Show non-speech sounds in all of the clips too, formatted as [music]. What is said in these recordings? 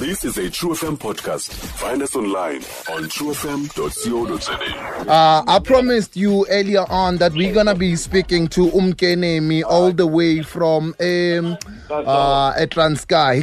This is a True FM podcast. Find us online on truefm.co.za. Uh, I promised you earlier on that we're gonna be speaking to Umkenemi all the way from um, uh, pha.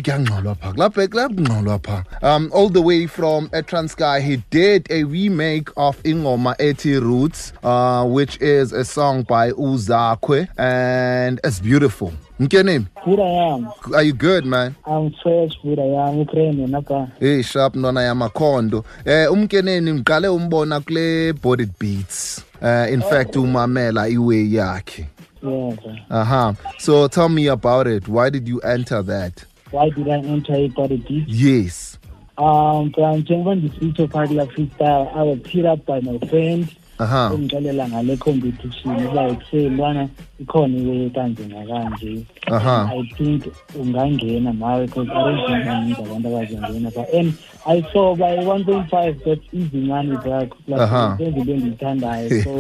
Um, all the way from Etranskei. He did a remake of Ingoma Eti Roots, uh, which is a song by Uzakwe, and it's beautiful. Mkenemi, Good I am. are you good, man? I'm fresh, good I am. Ukraine naka. hey sharp nona yamakhondo eh umkenemi ngiqale umbona kule body beats uh, in fact umamela iway yakhe Yes. aha so tell me about it why did you enter that Why did I enter the deep? yes Um, njengoba ndisitsho phakathi la freestyle, I was hit up by my friends. Aha Ungixelela ngale competition like say lwana ikhona iwe kanje nakanje. I think ungangena nawe because I don't think baninzi abantu abazongena but and I saw by 1.5 that's easy money back plus Aha. izinto endiyithandayo so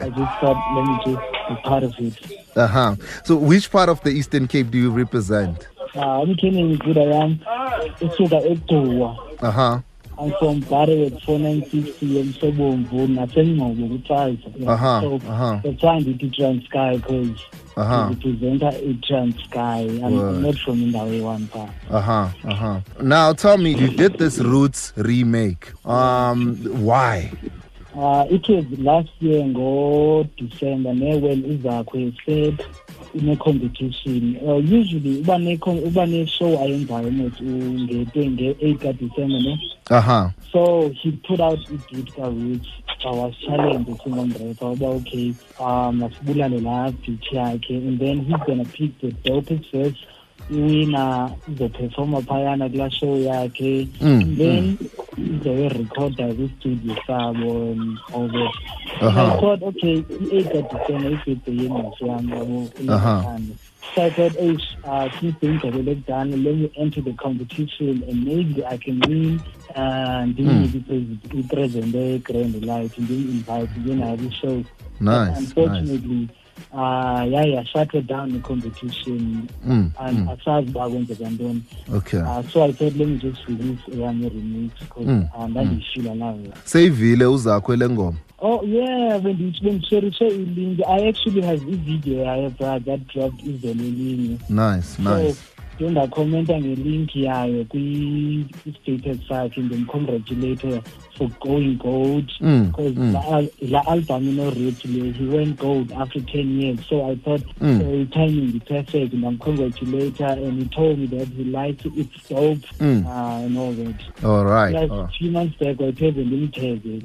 I just thought let me just be part of it. aha so which part of the eastern cape do you represent Ah, umkenemi good I am usuka egcuwa aha I'm from Barrett 4960 emsobomvu nasengcobo kuTraza Aha, so aha. that's why ndithi Transkei because aha. representa i-Transkei. I'm not from indawo eyi-one pha uh-huh uh-huh now tell me you did this roots remake. Um why? Uh, it was last year ngo-December ne when izakhe said ine-competition uh, usually uba uba ne-show ayenzayo mos nge-8 ka-December ne? Aha. So he put out i-beat ka-roots I was challenged singomrepa uba okay um masibulale la beat yakhe and then he's gonna pick the dopest verse iwina izoperforma phayana kulaa show yakhe Mm, then izoyirekhoda kwistudio sabo and all that And Aha. I thought okay i-eight kadecember ibirthday yemasi yam yabo uLwetha. So I thought, hey, uh, since the interview done, let me enter the competition and maybe I can win. And then Hmm. we present the grand light and then invite then I will show. Nice nice unfortunately, uh, yeah, yeah, shut down the competition mm, and mm. asazi uba kwenzeka ntoni okay. Uh, so i thought let me just release eyami remix because Mm, uh, ndandiyishila nayo seyivile uzakho le ngoma? Oh yeah, bendithi ilinki ilink I actually has i-video yayo bra that dropped izolo elinye nice nice ndakhomenta ngelink yayo kwi-status sakhe ndimcongratulate for going gold Mm, because mm. la, al- la album ino-rate le he went gold after 10 years so i thought Mm. uh, timing is perfect ndamcongratulate her and he told me that he likes it, it's dope Mm. uh, and all that all right like all a right. few months back wayetheze ndimtheze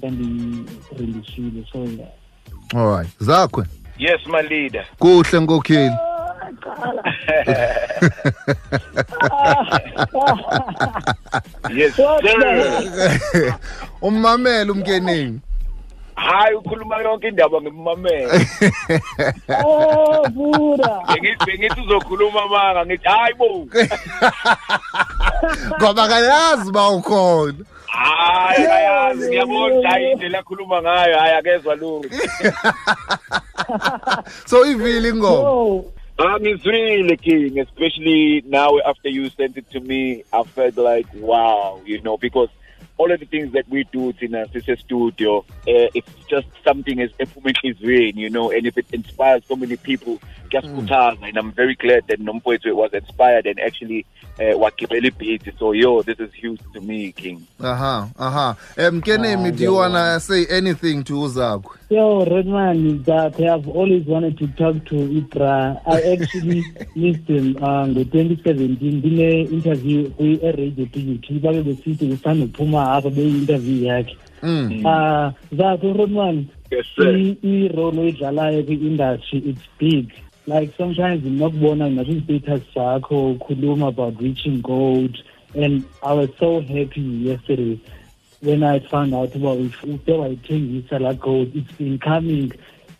kandireleasile so yeah. all right zakwe Yes, my leader. kuhle nkokheli Yes, sir. ummamele umkeneni Hayi ukhuluma yonke indaba ngimamela. oh buda Bengithi uzokhuluma manga ngithi hayi bo. ngoba kayazi uba ukhona Hayi ayazi ngiyabona hayi indlela akhuluma ngayo hayi akezwa lutho. [laughs] so ivile ingoma oh Angizwile king especially now after you sent it to me I felt like wow, you know because all of the things that we do in a sister studio, uh, it's just something as ephumeni you know, and if it inspires so many people, just mm. and I'm very glad that Nompoetwe was inspired and actually uh, wagibela ibhidi So yo, this is huge to me, King. aha aha um kenemi Ah, do you wanna say anything to uzakwe Yo, Redman that I have always wanted to talk to Ibra. I actually [laughs] missed him uh, ngo-2017 ndine interview kwi-radio tv babe besithi kusanophuma apha beyi-interview yakhe mm. uh zakho Rodman Yes, sir. i- i-role oyidlalayo kwi-industry it's big like sometimes nginokubona nakwi-status zakho ukhuluma about reaching gold and i was so happy yesterday when i found out about ute wayithengisa la gold it's been coming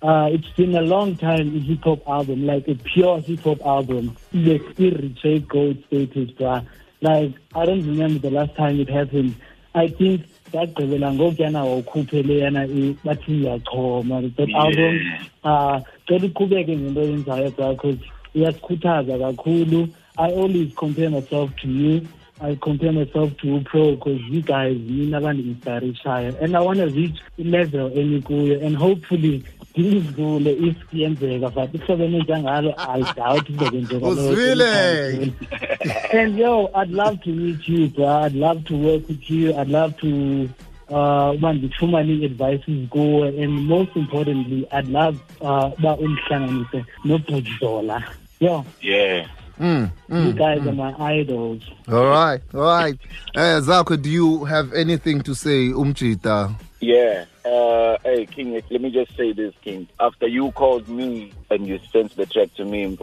uh, it's been a long time a hip hop album, like a pure hip hop album. Like still reached gold status, bruh. Like I don't remember the last time it happened. I think ndagqibela ngokuyana wawukhuphe leyana i- bathi Yeah. album uh cela uqhubeke ngento yenzayo because iyasikhuthaza kakhulu. I always compare myself to you. I compare myself to Pro because you guys, mina bangi-inspirishayo and I want to reach i-level enikuyo and hopefully ngizidlule if kuyenzeka but ihlobene njangalo i doubt izokwenzeuzwile and yo i'd love to meet you bro i'd love to work with you i'd love to uh uba ndifumane ii-advices kuwe and most importantly i'd love uh uba undihlanganise nobhutzola yo Yeah. Mm, you mm. guys are my idols All right, all right. Uh, Zakwe, do you have anything to say, Umchita? Yeah. Uh, hey, King, let me just say this, King. After you called me and you sent the track to me,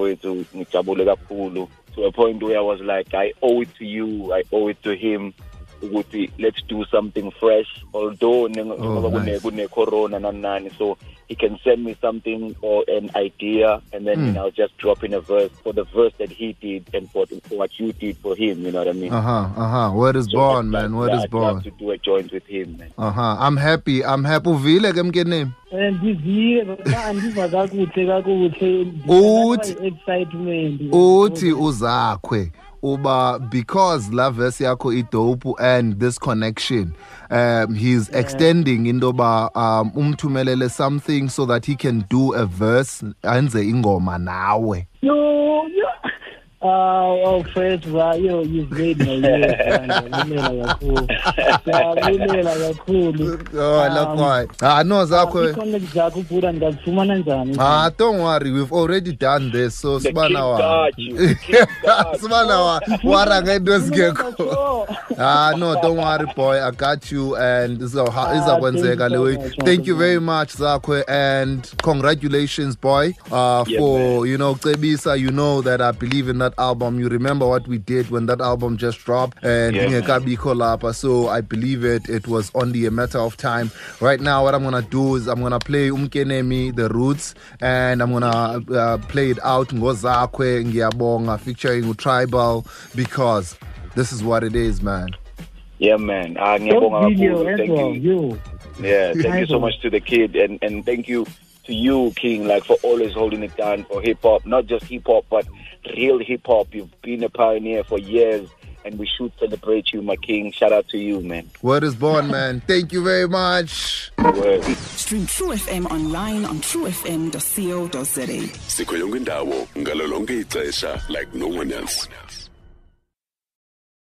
to a point where I was like, I owe it to you, I owe it to him. Ukuthi let's do something fresh although njengoba Oh, kune nice. kune corona nani nani so he can send me something or an idea and then you Mm. know just drop in a verse for the verse that he did and for, for what you did for him you know what I mean Uh huh, uh huh. Word is So born, man. Word I'd- is born. to do a joint with him man Uh huh. I'm happy. I'm happy. Uvile ke mkenemi. and ndivile kodwa andiva kakuhle kakuhle Uthi- excitement Uthi uzakwe uba because la verse yakho idope and this connection um he's extending into ba um umthumelele something so that he can do a verse enze ingoma nawe. Yo oh, first, bro, yo, you've made my year, [laughs] man. Ngiyabulela kakhulu. Ngiyabulela kakhulu. oh lapha ah no zakho i-connect zakho bhuda ngazifumana njani Ah, don't worry. We've already done this. So The sibana king wa. got you. The king [laughs] got you. Sibana wa. Wara ngento ezingekho. [laughs] Ah, no, don't worry, boy. I got you, and iza Ah, izakwenzeka thank you le way. Thank you very much, Zakwe, and congratulations, boy, uh, Yeah, for you know, Cebisa. You know that I believe in that album. You remember what we did when that album just dropped, and Yeah, man. ingekabikho lapha. so I believe it. It was only a matter of time. Right now, what I'm gonna do is I'm gonna play Umkenemi, the Roots, and I'm gonna uh, play it out ngozakwe ngiyabonga featuring Tribal because this is what it is, man. Yeah, man. Ah, Dope ngiyabonga video kakhulu. as Thank well, you. yo. Yeah, thank you so much to the kid, and and thank you to you, King, like for always holding it down for hip hop, not just hip hop, but real hip hop. You've been a pioneer for years, and we should celebrate you, my King. Shout out to you, man. Word is born, man. Thank you very much. Word. Stream True FM online on truefm.co.za. sikho yonke indawo ngalo ixesha like no one else